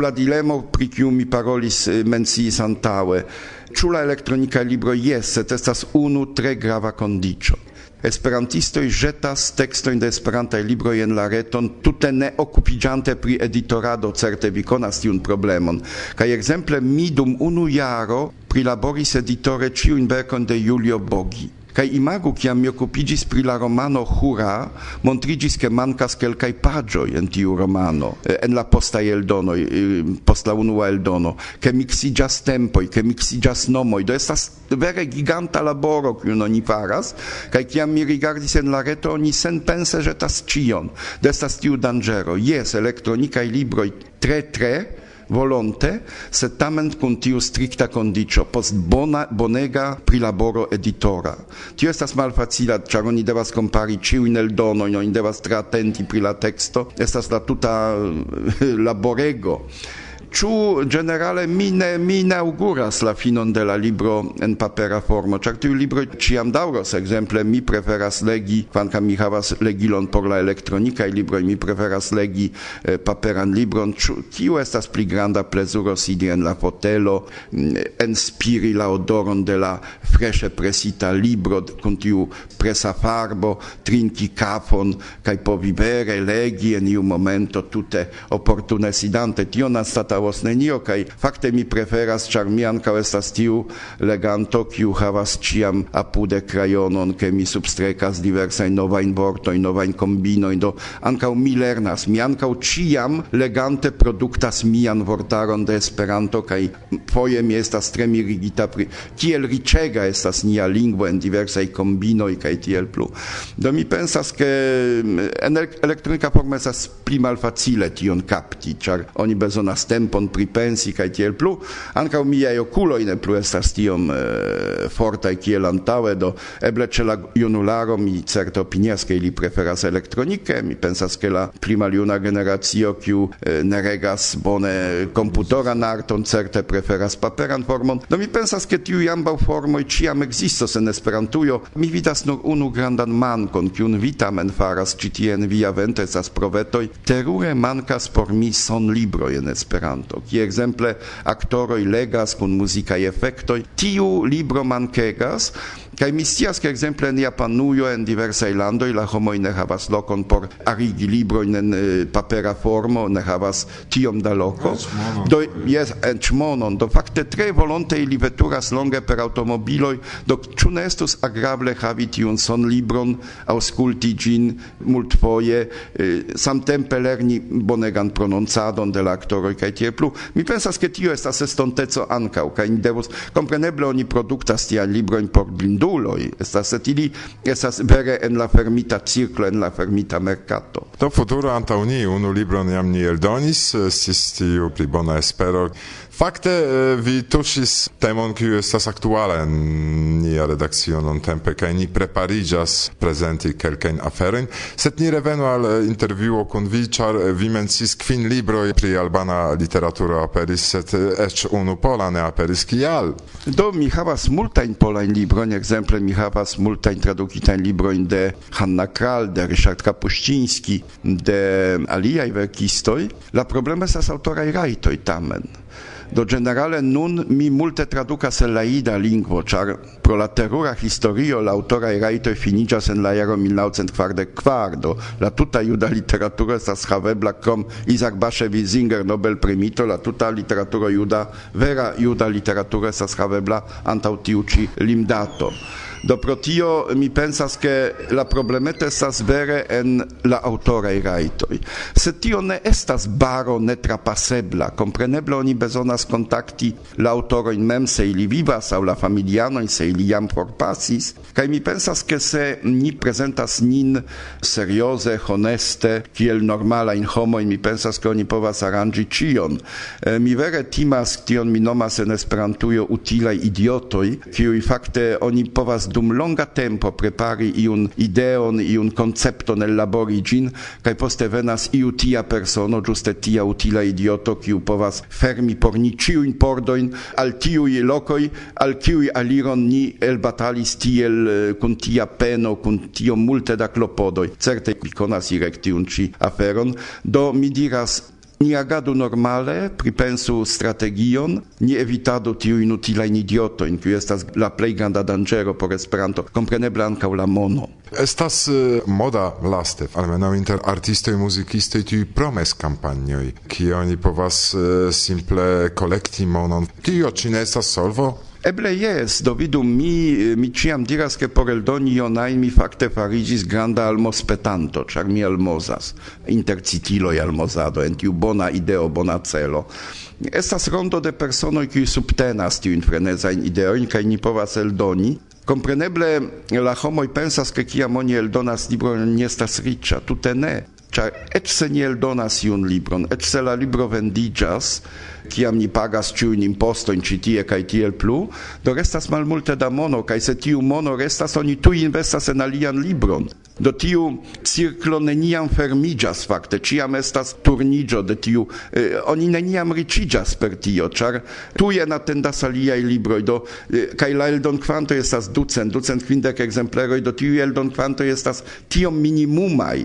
la dilemo pri kiu mi parolis eh, menciis antaŭe? Ĉu la elektronika libro jes sed estas unu tre grava kondiĉo. Esperantistoj ĵetas tekstojn de Esperantaj libroj en la reton tute ne okupiĝante pri editorado, certe vi konas tiun problemon. Kaj ekzemple mi dum unu jaro prilaboris editore ĉiujn verkojn de Julio Bogi Kai imagu, kiam mi okupiĝis pri la romano Hura, montrigis ke mankas kelkaj paĝoj en tiu romano, en la postaj eldonoj, post la unua eldono, ke miksiĝas tempoj, ke miksiĝas nomoj, do estas vere giganta laboro, kiun oni faras, kaj kiam mi rigardis en la reto, oni senpense ĵetas ĉion, do estas tiu danĝero. Jes, elektronikaj libroj tre tre volonte, se tamen kun tiu strikta kondiĉo post bona bonega prilaboro editora. Tio estas malfacila, ĉar oni devas kompari ĉiujn eldonojn, oni devas tre atenti pri la teksto, estas la tuta eh, laborego ciu generale mi ne mi ne auguras la finon de la libro en papera formo, ĉar tiu libro ĉiam daŭros. Ekzemple mi preferas legi, kvankam mi havas legilon por la elektronikaj libro mi preferas legi eh, paperan libron. Ĉu tio estas pli granda plezuro sidi en la fotelo, mm, enspiri la odoron de la freŝe presita libro kun tiu presa farbo, trinki kafon kaj povivere legi en iu momento tute oportune sidante. Tio anstataŭ havos nenio kaj fakte mi preferas ĉar mi ankaŭ estas tiu leganto kiu havas ĉiam apude krajonon ke mi substrekas diversajn novajn vortojn novajn kombinojn do ankaŭ mi lernas. Mi ankaŭ ĉiam legante produktas mian vortaron de Esperanto kaj foje mi estas tre mirigita pri kiel riĉega estas nia lingvo en diversaj kombinoj kaj tiel plu. Do mi pensas ke mm, en elektronika formo estas pli malfacile tion kapti ĉar oni bezonas tempo tempon pripensi kaj tiel plu, ankaŭ miaj okuloj ne plu estas tiom eh, fortaj kiel antaŭe, do eble ĉe la junularo mi certe opinias, ke ili preferas elektronike, mi pensas, ke la pli maljuna generacio, kiu eh, ne regas bone komputoran arton, certe preferas paperan formon, do mi pensas, ke tiuj ambaŭ formoj ĉiam ekzistos en Esperantujo, mi vidas nur unu grandan mankon, kiun vi tamen faras ĉi tie en via vento estas provetoj, terure mankas por mi son libroj en Esperanto. Esperanto, kie exemple aktoroj legas kun muzikaj efektoj, tiu libro mankegas, Kaj mi scias, ke ekzemple en Japanujo, en diversaj landoj la homoj ne havas lokon por arigi librojn en papera formo, ne havas tiom da loko. Do jes en ĉmonon, do fakte tre volonte ili veturas longe per aŭtomobiloj, do ĉu ne estus agrable havi tiun sonlibron, aŭskulti ĝin multfoje, samtempe lerni bonegan prononcadon de la aktoroj kaj tiel plu. Mi pensas, ke tio estas estonteco ankaŭ kaj ni devus kompreneble oni produktas tiajn librojn por blindu stuloj estas et ili estas vere en la fermita cirklo en la fermita mercato. Do futuro antaŭ ni unu libron jam ni eldonis eh, estis tiu pli bona espero. Fakte vi tuŝis temon kiu estas aktuala en nia redakcio nuntempe kaj ni prepariĝas prezenti kelkajn aferojn, sed ni revenu al intervjuo kun vi, ĉar vi mencis kvin libroj pri albana literaturo aperis, sed eĉ unu pola ne aperis. Kial? Do mi havas multajn polajn librojn, ekzemple mi havas multajn tradukitajn librojn de Hanna Kral, de Ryszard Kapuściński, de aliaj verkistoj. La problemo estas aŭtoraj rajtoj tamen. Do generale nun mi multe traducas se la ida lingvo, char pro la terrora historio la aŭtoraj rajtoj finigas en la jaro 1944, do la tuta juda literatura estas havebla krom Isaac Bashevi Zinger Nobel primito, la tuta literatura juda, vera juda literatura estas havebla antau tiuci limdato. Do pro tio mi pensas ke la problemeto estas vere en la aŭtoraj rajtoj. Se tio ne estas baro netrapasebla, kompreneble oni bezonas kontakti la aŭtorojn mem se ili vivas aŭ la familianojn se ili jam forpasis. Kaj mi pensas ke se ni prezentas nin serioze, honeste, kiel normala in homo, mi pensas ke oni povas aranĝi ĉion. E, mi vere timas tion mi nomas en Esperantujo utilaj idiotoj, kiuj fakte oni povas dum longa tempo prepari iun ideon, iun concepto nel labori gin, kaj poste venas iu tia persono, giuste tia utila idioto, kiu povas fermi por ni ĉiujn pordoin, al i lokoi al kiuj aliron ni elbatalis tiel eh, kun tia peno, kun tio multe da clopodoi. Certe mi conas irek tiun ci aferon, do mi diras Ni agadu normale, pripensu strategion, ni evitadu tiu inutila in idioto, in estas la plei granda dangero por Esperanto, compreneble ancau la mono. Estas uh, moda laste, almenaŭ inter artistoj, musicistoi tiu promes kampanjoj, ki oni povas uh, simple kolekti monon. Tio cine estas solvo Eble jes, do vidu mi mi ciam diras che por eldoni ionai mi fakte farigis granda almospetanto, char mi almozas. Inter citiloj almozado en tiu bona ideo, bona celo. Estas rondo de personoi qui subtenas tiu infrenezain ideoin, kai ni povas eldoni, Compreneble la homoj pensas ke kiam oni eldonas libron non estas riĉa, tutte ne, ĉar et se ni eldonas iun libron, et se la libro vendigas kiam ni pagas ciu in imposto in citie kai tiel plu do restas malmulte da mono kai se tiu mono restas oni tu investas en alian libron. Do tiu cirklo neniam fermigas fakte. Ciam estas turnigio de tiu eh, oni neniam ricigas per tio char tu tuje atendas aliaj libro do eh, kai la eldonkvanto estas ducent ducent quindec ekzempleroj do tiu eldon quanto estas tiom minimumai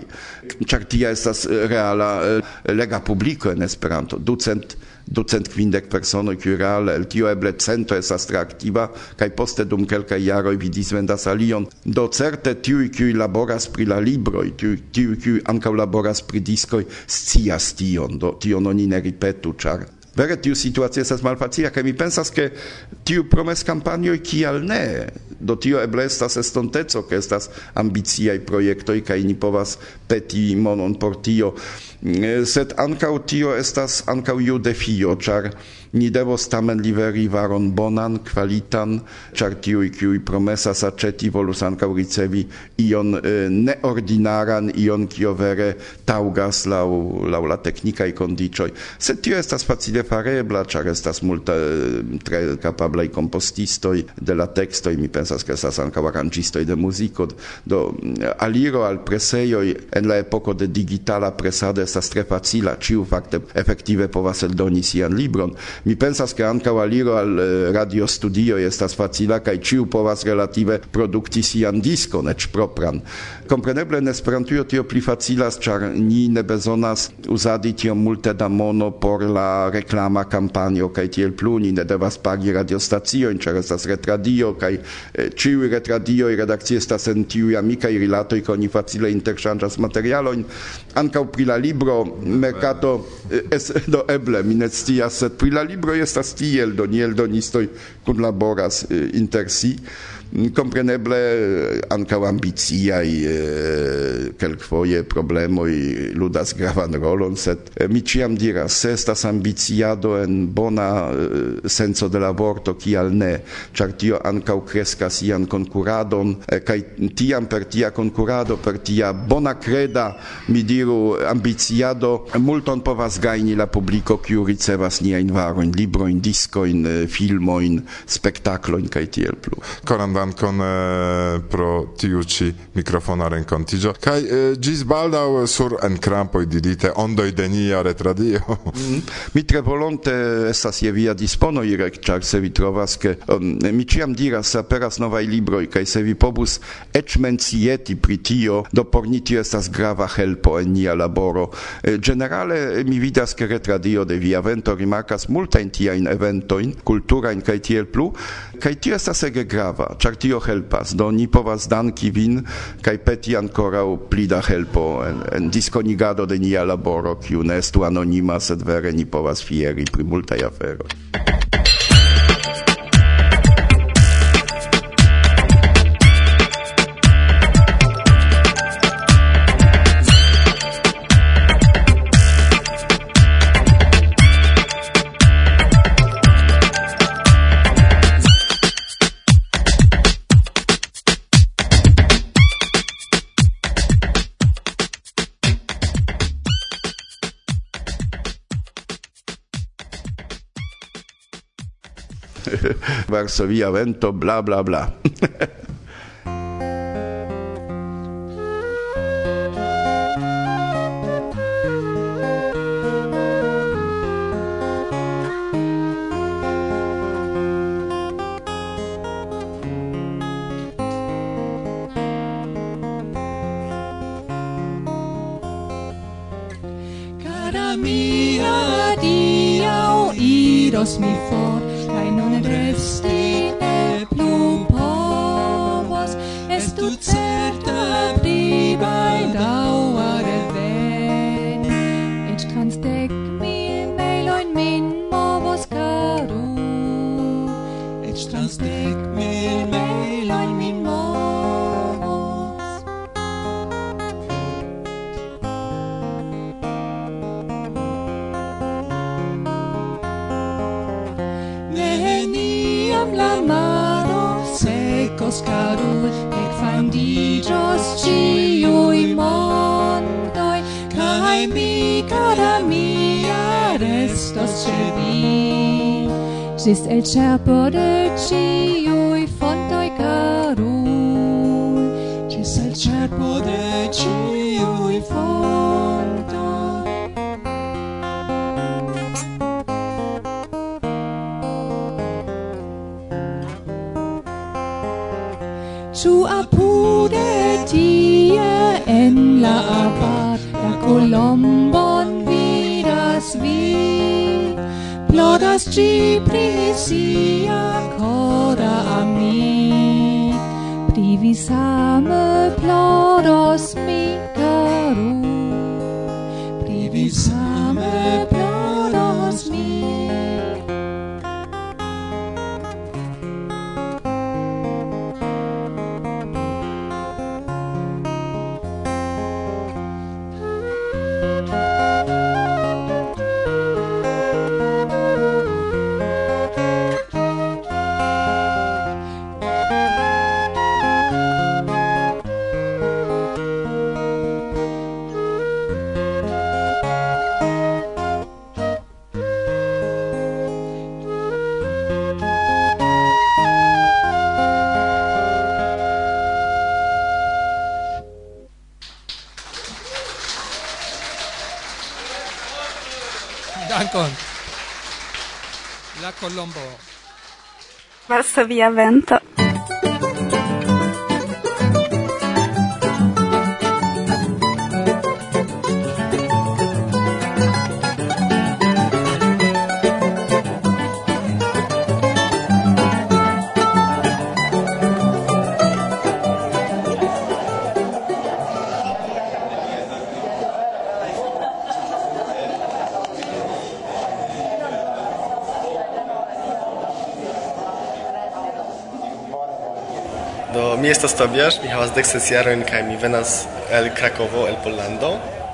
char tia estas eh, reala eh, lega publico en Esperanto. Ducent ducent quindec personoj plurale, el tio eble cento es astra activa, cae poste dum kelkaj iaroi vi disvendas alion. Do certe tiui cui laboras pri la libroi, tiui cui ancau laboras pri discoi, scias tion, do tion oni ne ripetu, char Vere tiu situacio estas malfacia kaj mi pensas ke tiu promes kampanjoj kial ne? Do tio eble estas estonteco ke estas ambiciaj projektoj kaj ni povas peti monon por tio. Mm, eh, sed ankaŭ tio estas ankaŭ iu defio ĉar Ni devos tamen liveri varon bonan, kvalitan, char tiui kiui promesas aĉeti, volus ancau ricevi ion eh, neordinaran, ion kio vere taugas lau, lau la teknikaj condicioi. Sed tio estas facile farebla, char estas multa tre capablei compostistoi de la textoi, mi pensas che estas ancau arrangistoi de muziko, do aliro al preseioi en la epoco de digitala presade estas tre facila, ciu facte efektive povas eldoni sian libron, Mi pensas ke ankaŭ aliro al eh, radio studio estas facila kaj ĉiu povas relative produkti sian diskon eĉ propran. Kompreneble en Esperantujo tio pli facilas, ĉar ni ne bezonas uzadi tiom multe da mono por la reklama kampanjo kaj tiel plu ni ne devas pagi radiostaciojn, ĉar estas retradio kaj eh, ĉiuj retradioj redakcie estas en tiuj amikaj rilatoj, ke oni facile interŝanĝas materialojn. Ankaŭ pri la libro merkato eh, es do eble mi ne scias, sed pri la libro libroj estas tiel do ni eldonistoj kunlaboras eh, inter si compreneble ankaŭ ambiciaj kelkfoje i ludas gravan rolon, set mi ĉiam dira se estas ambiciado en bona senso de la vorto, kial ne, ĉar tio ankaŭ kreskas ian konkuradon kai tiam per tia concurado per tia bona creda, mi diru ambiziado multon povas gaini la publiko, kiu ricevas disco in filmo in spettacolo in kai tiel plu. Konanda dankon eh, pro tiu ci mikrofona renkontiĝo kaj eh, gis baldaŭ sur enkrampoj didite ondoj de nia retradio. mm. Mi tre volonte estas je via dispono Irek, ĉar se vi trovas ke um, mi ĉiam diras aperas novaj libroj kaj se vi povus eĉ mencieti pri tio do por ni tio estas grava helpo en nia laboro. Eh, generale mi vidas ke retradio de via vento rimarkas multajn tiajn eventojn kulturajn kaj tiel plu kaj tio estas ege grava, ĉar tio helpas. Do ni povas danki vin kaj peti ancora o plida helpo en, en diskonigado de nia laboro, kiu ne estu anonima, sed vere ni povas fieri pri multaj aferoj. Verso via vento, bla bla bla. mi for, tu certe pri baldaŭa ĝis el cerpo de ciui fontoi karuj ĝis el cerpo de ciui fontoi. Ĉu apude tie en la abad Temas ci pri sia cora a mi, privi same ploros mi, Colombo. Varsovia vento. estas Tobiasz, mi havas dek ses jarojn kaj mi venas el Krakovo, el Pollando.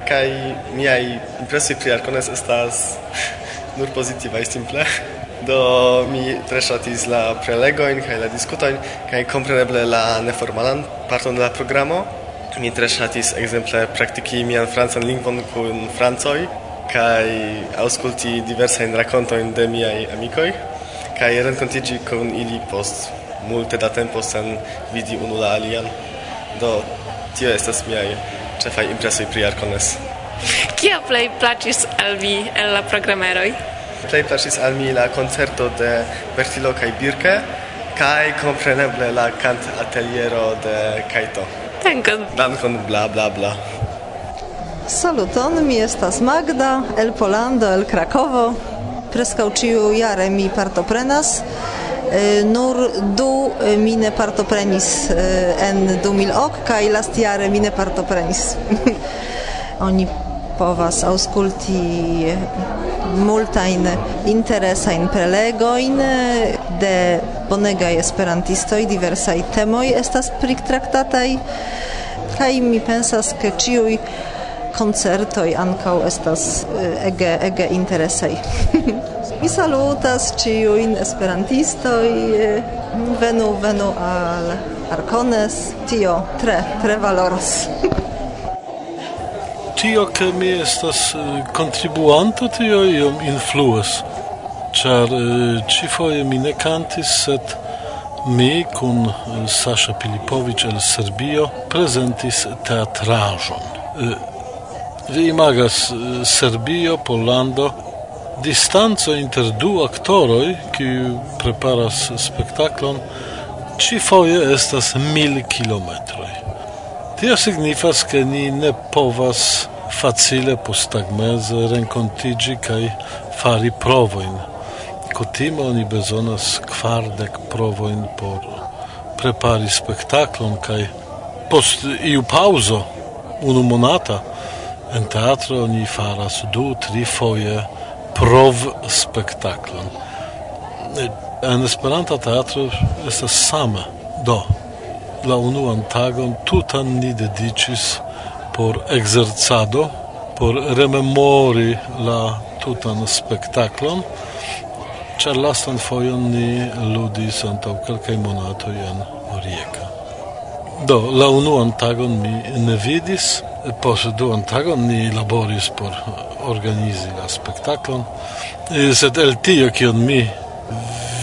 Kaj miaj impresoj pri Arkones estas nur pozitivaj simple. Do mi tre ŝatis la prelegojn kaj la diskutojn kaj kompreneble la neformalan parton de la programo. Mi tre ŝatis ekzemple praktiki mian francan lingvon kun francoj kaj aŭskulti diversajn rakontojn de miaj amikoj kaj renkontiĝi kun ili post multe da tempo sen vidi unu la alian. Do tio estas miaj ĉefaj impresoj pri Arcones. Kia plej plaĉis al vi el la programeroj? Plej plaĉis al mi la koncerto de Bertilo kaj Birke kaj kompreneble la kant ateliero de Kaito. Dankon. Dankon bla bla bla. Saluton, mi estas Magda, el Polando, el Krakovo. Preskaŭ ĉiu jare mi partoprenas Eh, nur du eh, mi ne partoprenis eh, en 2000 kaj lastjare mi ne partoprenis. Oni povas aŭskulti multajn interesajn prelegojn de bonegaj esperantistoj, diversaj temoj estas priktraktataj kaj mi pensas ke ĉiuj koncertoj ankaŭ estas ege ege interesaj. Mi salutas ciuin esperantistoj, venu, venu al Arcones, tio tre, tre valoras. tio, che mi estas eh, kontribuanto, tio iom influas, ĉar eh, ĉifoje mi ne cantis sed mi kun eh, Sasha Pilipović el Serbio presentis teatraĵon. Vi imagas Serbio, Pollando, distanco inter du aktoroj, kiu preparas spektaklon, ĉifoje estas mil kilometroj. Tio signifas, ke ni ne povas facile postagmeze renkontiĝi kaj fari provojn. Kutime oni bezonas kvardek provojn por prepari spektaklon kaj post iu pauzo unu monata en teatro oni faras du tri foje prov spektaklon. En Esperanta teatro estas sama do la unuan tagon tutan ni dediĉis por ekzercado por rememori la tutan spektaklon ĉar lastan fojon ni ludis antaŭ kelkaj monatoj en Orieka. Do, la unuan tagon mi ne vidis, post duan tagon ni laboris por organizi la spektaklon, sed el tio kion mi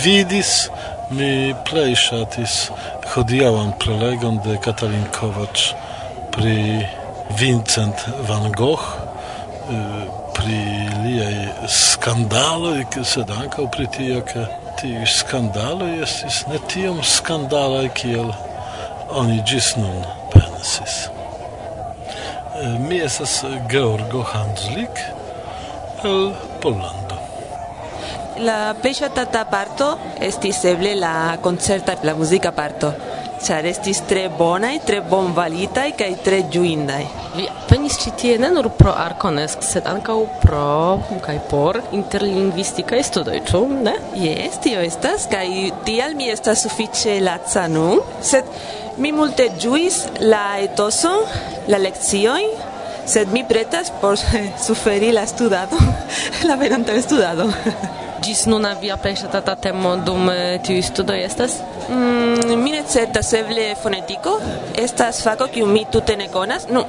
vidis, mi plej ŝatis hodiaŭan prelegon de Katalin Kovacs pri Vincent van Gogh, pri liaj skandaloj, sed ankaŭ pri tio, ke tiuj skandaloj estis ne tiom skandalaj kiel oni ĝis nun pensis. Mi estas Georgo Hanslik el Pollando. La plej ŝatata parto estis eble la koncerta, la muzika parto, ĉar estis tre bonaj, tre bonvalitaj kaj tre ĝuindaj. Vi venis ĉi tie ne nur pro Arkonesk, sed ankaŭ pro kaj por interlingvistikaj studoj, ĉu ne? Jes, tio estas, kaj tial mi estas sufiĉe laca nun, sed mi multe ĝuis la etoso la lezioi, sed mi pretas por suferi la studado, la venontan studado. Gis nuna via plej ŝatata temo dum eh, tiuj studoj estas? Mm, mi ne certas, eble fonetiko. Estas fako kiu mi tute ne konas. Nu,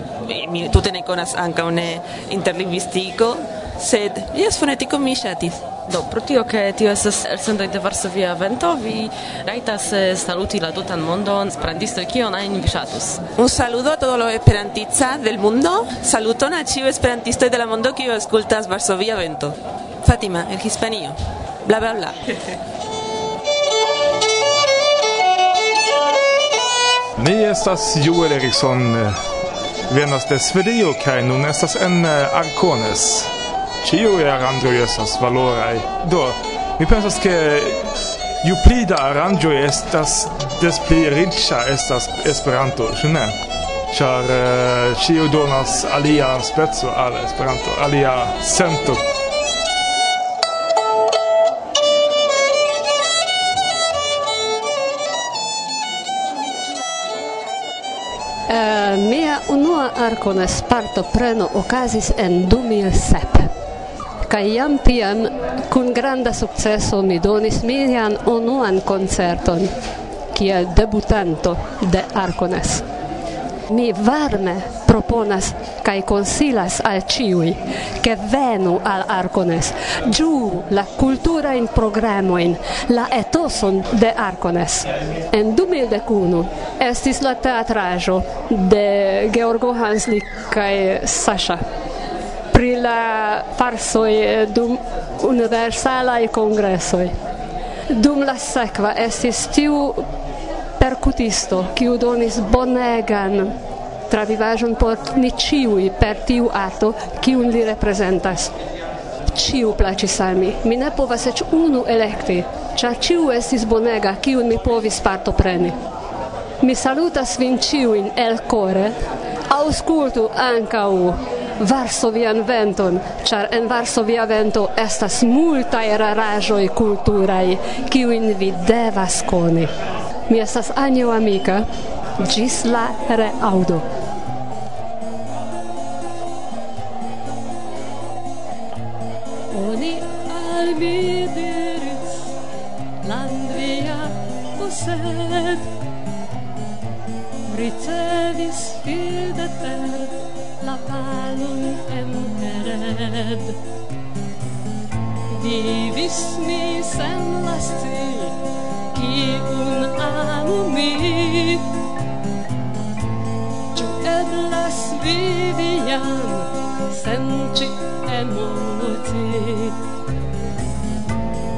mi tute ne konas ankaŭ ne interlingvistiko, sed jes fonetiko mi ŝatis. Do, pro tio, ke tio estas elsendoj de Varsovia Vento, vi rajtas eh, saluti la tutan mondon, esperantistoj, kion ajn vi ŝatus. Un saludo a todo lo esperantica del mundo, saluton a ĉiuj esperantistoj de la mondo, kiu aŭskultas Varsovia Vento. Fátima, el Hispanio. Bla bla bla. Ni estas Joel Eriksson, eh, venas de Svedio kaj nun estas en eh, Arkones ciu aranĝoj estas valoraj. Do, mi pensas ke ju pli da aranĝoj estas, des pli riĉa estas Esperanto, ĉu ne? Ĉar eh, ĉiu uh, donas alia speco al Esperanto, alia sento. Uh, mia unua arcones parto preno okazis en 2007. Kaj jam tiam kun granda sukceso mi donis mian unuan koncerton kiel debutanto de Arkones. Mi varme proponas kaj konsilas al ĉiuj, ke venu al Arkones, ĝuu la kulturajn programojn, la etoson de Arkones. En 2001 estis la teatraĵo de Georgo Hanslik kaj Sasha pri la farsoj eh, dum universalaj kongresoj. Dum la sekva estis tiu percutisto, kiu donis bonegan travivaĵon por ni ĉiuj per tiu arto, kiun li reprezentas. Ciu placis al mi. Mi ne povas eĉ unu elekti, ĉar ciu estis bonega, kiun mi povis partopreni. Mi salutas vin ciuin el core, auscultu ankaŭ Varsovian venton, char en Varsovia vento estas multa raraĵoj culturai, kiuin vi devas coni. Mi estas Anjo Amika, gis la reaudo. mi. Ĉu eblas vivi jam sen ĉi emoti.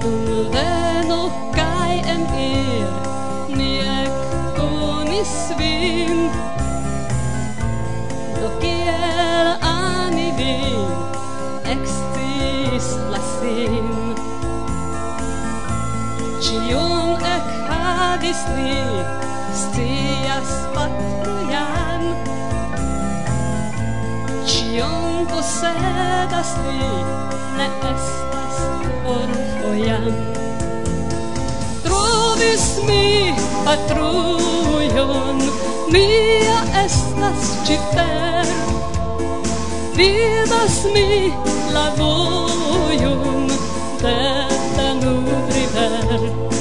Dum veno kaj en ir ni ekkonis vin Do kiel er ani vin eksciis la sin. Ĉion misli scias patrujan Cion posedas li, ne estas orfojan Trovis mi patrujon, mia estas ĉifer Vidas mi la vojon de Danub river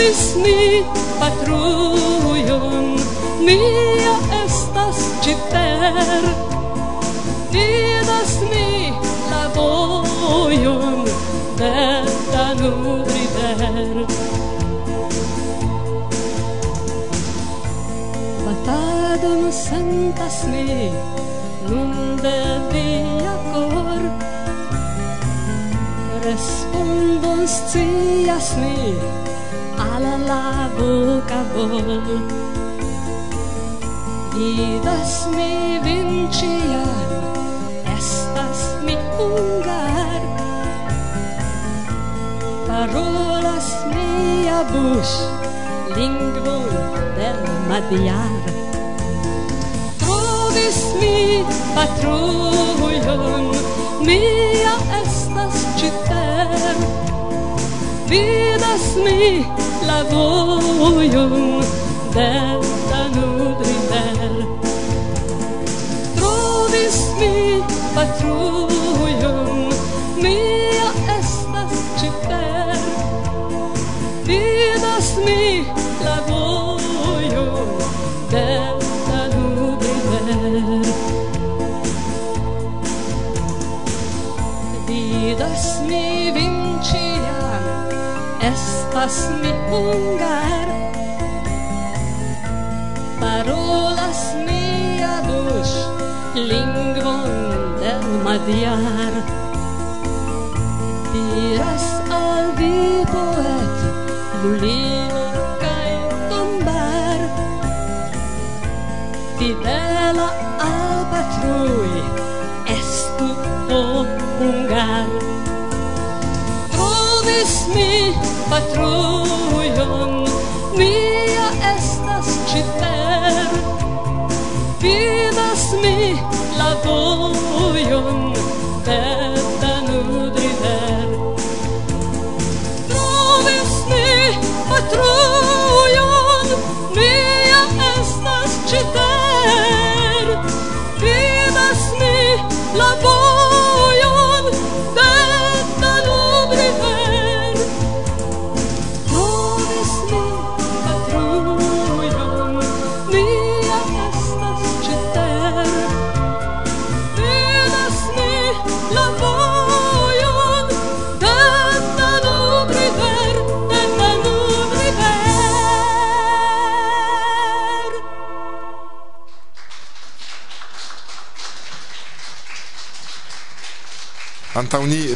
trovis vesni patrujon Mia estas citer Vidas mi la vojon De Danuriver Batadon sentas mi Nun de via cor. Respondon scias mi la la boca vol Vidas mi vincian Estas mi hungar. Parolas mia bus Lingvo del madiar. Trovis mi patrujon Mia estas citer. Vidas mi la vojon detta nudriner Trovis mi patrujon mia estas cifer Vidas mi la vojon detta nudriner Vidas mi vincian estas mi hungar parolas mia bush lingvon del madiar. Diras al vi poet lulino kai tombar. Fidela al patrui estu o hungar trovis mi patrui manon mia estas cifer. Vidas mi la voz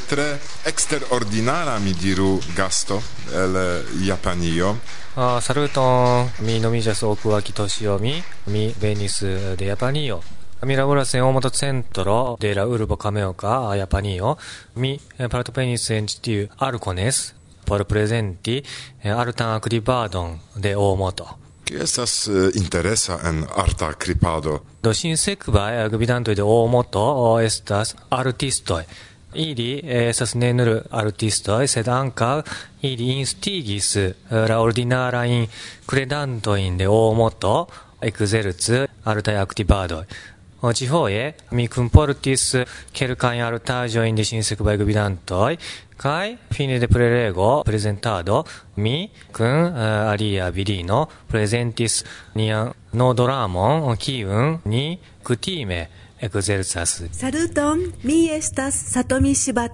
tre extraordinara mi diru, gasto el eh, Japanio. Uh, saluton, mi nomiĝas Okuaki Toshiomi, mi venis eh, de Japanio. Mi laboras en Omoto Centro de la urbo Kameoka, Japanio. Mi eh, partoprenis en ĉi tiu Arcones por prezenti artan akribadon de Omoto. Kio estas interesa en arta kripado? Do sinsekvaj gvidantoj de Omoto estas artistoj ili eh, estas ne nur artistoj, sed ankaŭ ili instigis eh, la ordinarajn kredantojn de omoto ekzerci artaj aktivadoj. Cifoje mi kunportis eh, kelkajn artaĵojn de sinsekvaj gvidantoj kaj fine de prelego prezentado mi kun alia virino prezentis nian nodramon kiun ni kutime エクゼルサス。サルトンミエスタサトミシバ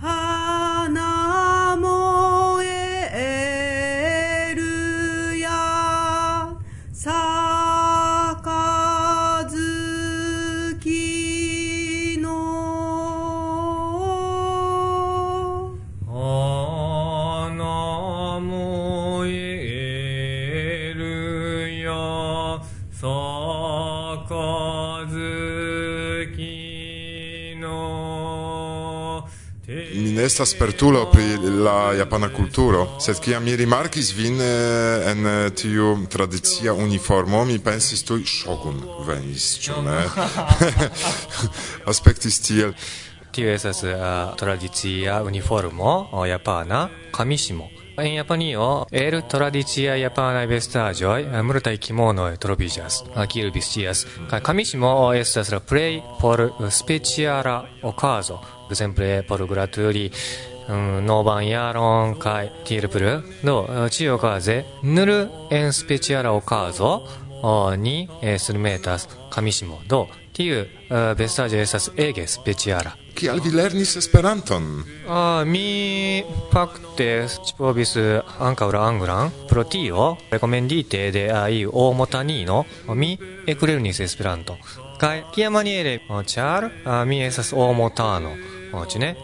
花萌えるや。杯の。えるや。杯 mi ne estas spertulo pri la japana kulturo, sed kiam mi rimarkis vin eh, en eh, tiu tradicia uniformo, mi pensis tuj shogun venis, ĉu ne? Aspektis tiel. Tio estas uh, tradicia uniformo o japana, kamishimo. En Japanio, el tradicia japana vestaĵoj multaj kimonoj troviĝas, kiel vi scias. Kaj kamishimo estas la plej por speciala okazo, ekzemple por gratuli um, novan jaron kaj tiel plu. Do, ĉiuokaze, nur en speciala okazo o, ni eh, surmetas kamismo. Do, tiu vestaĵo estas ege speciala. Kial vi lernis Esperanton? Ah, uh, mi fakte provis eh, ankaŭ la anglan. Pro tio, rekomendite de iu omotanino, mi eklernis Esperanton. Kaj kiamaniere, ĉar mi estas omotano, ĉu ne?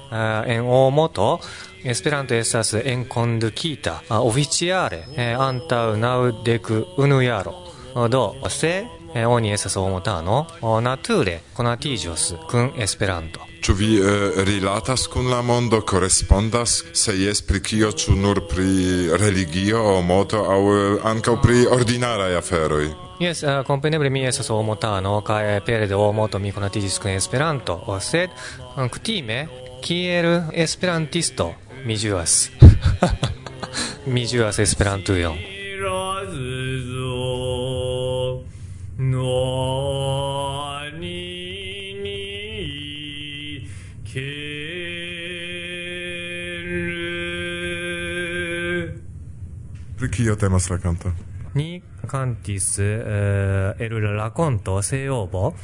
En omoto Esperanto estas enkondukita oficiale antaŭ naŭdek unu jaro. Do, se oni estas omotano, nature konatiĝos kun Esperanto. Ĉu vi eh, rilatas kun la mondo, korespondas, se jes pri kio, ĉu nur pri religio, moto aŭ eh, ankaŭ pri ordinaraj aferoj? Yes, uh, eh, kompreneble mi estas omotano kaj eh, pere de omoto mi konatiĝis kun Esperanto, sed kutime kiel esperantisto mi ĝuas. mi ĝuas Esperantujon. No, ni temas la kanto? Ni cantis uh, el raconto Seobo.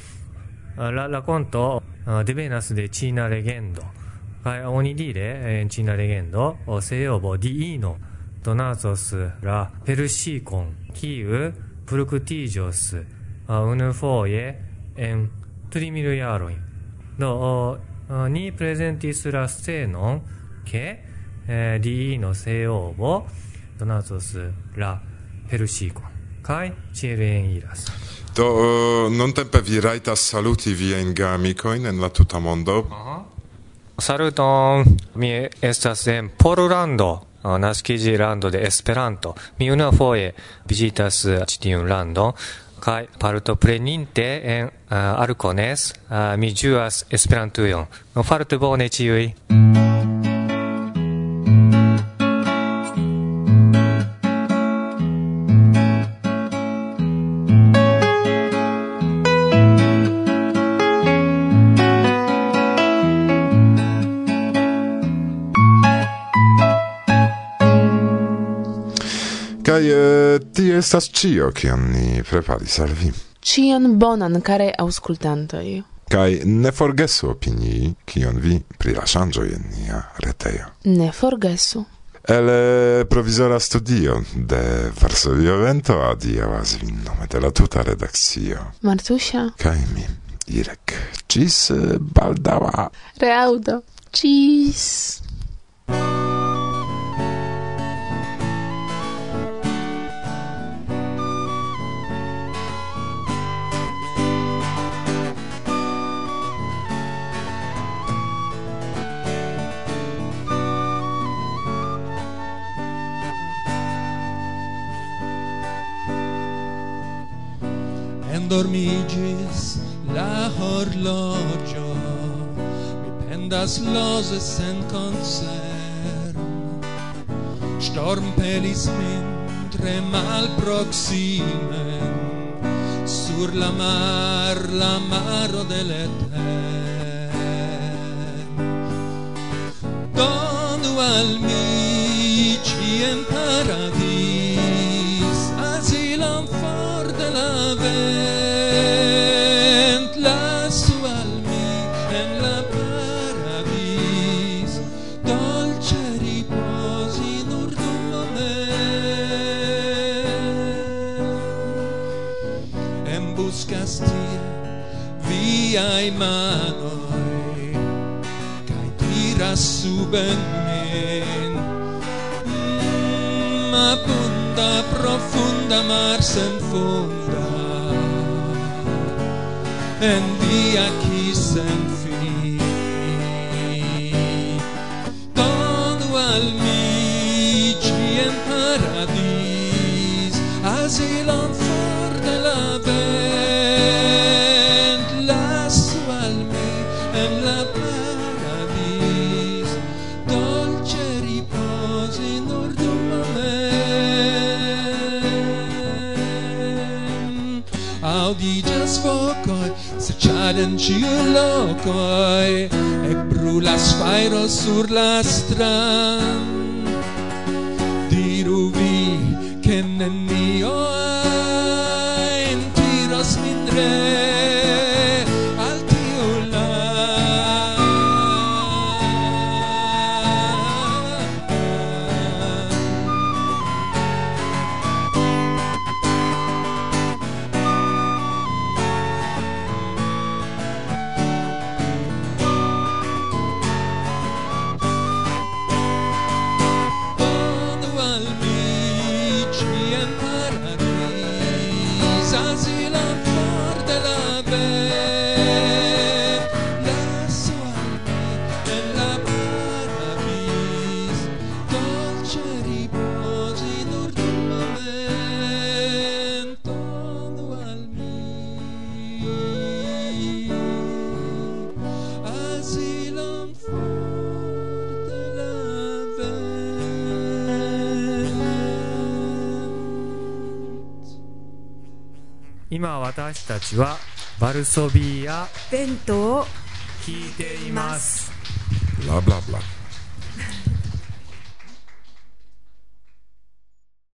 La raconto uh, devenas de China legendo. Kai oni dire en China legendo Seobo di ino donazos la persicon kiu productijos uh, unu foje en trimil jarojn. Do uh, ni presentis la scenon ke eh, di ino Seobo donatos eh, la perusico. kai cielen iras. Do uh, non tempe vi raitas saluti viajn geamikojn en la tuta mondo. Uh -huh. Saluton, mi estas en Porlando, eh, naskiĝi lando de Esperanto. Mi unuafoje vizitas ĉi tiun landon kaj partopreninte en uh, Arkones uh, mi ĝuas Esperantujon. No fartu bone ĉiuj. Mm. eh, ti estas cio, kion ni preparis al vi. Cion bonan, care auscultantoj. Kaj ne forgesu opinii, kion vi pri la ŝanĝoj en nia retejo. Ne forgesu. El eh, provizora studio de Varsovio Vento adiaŭas vin nome de la tuta redakcio. Martusia. Kaj mi, Irek. Ĝis eh, baldaŭa. Reaŭdo. Cis. dormigis la horlogio mi pendas lose sen concern. Storm pelis min tre malproksimen sur la mar la maro del l'eter donu al mi ci paradis venir. M'apunta mm, profunda mar s'enfunda en dia qui se'n fi. Todo al mig i en paradís, asilo. far en ciu locoi, e brulas fairo sur la strand. 私たちはバルソビア。弁当聞いています。Bla bla bla.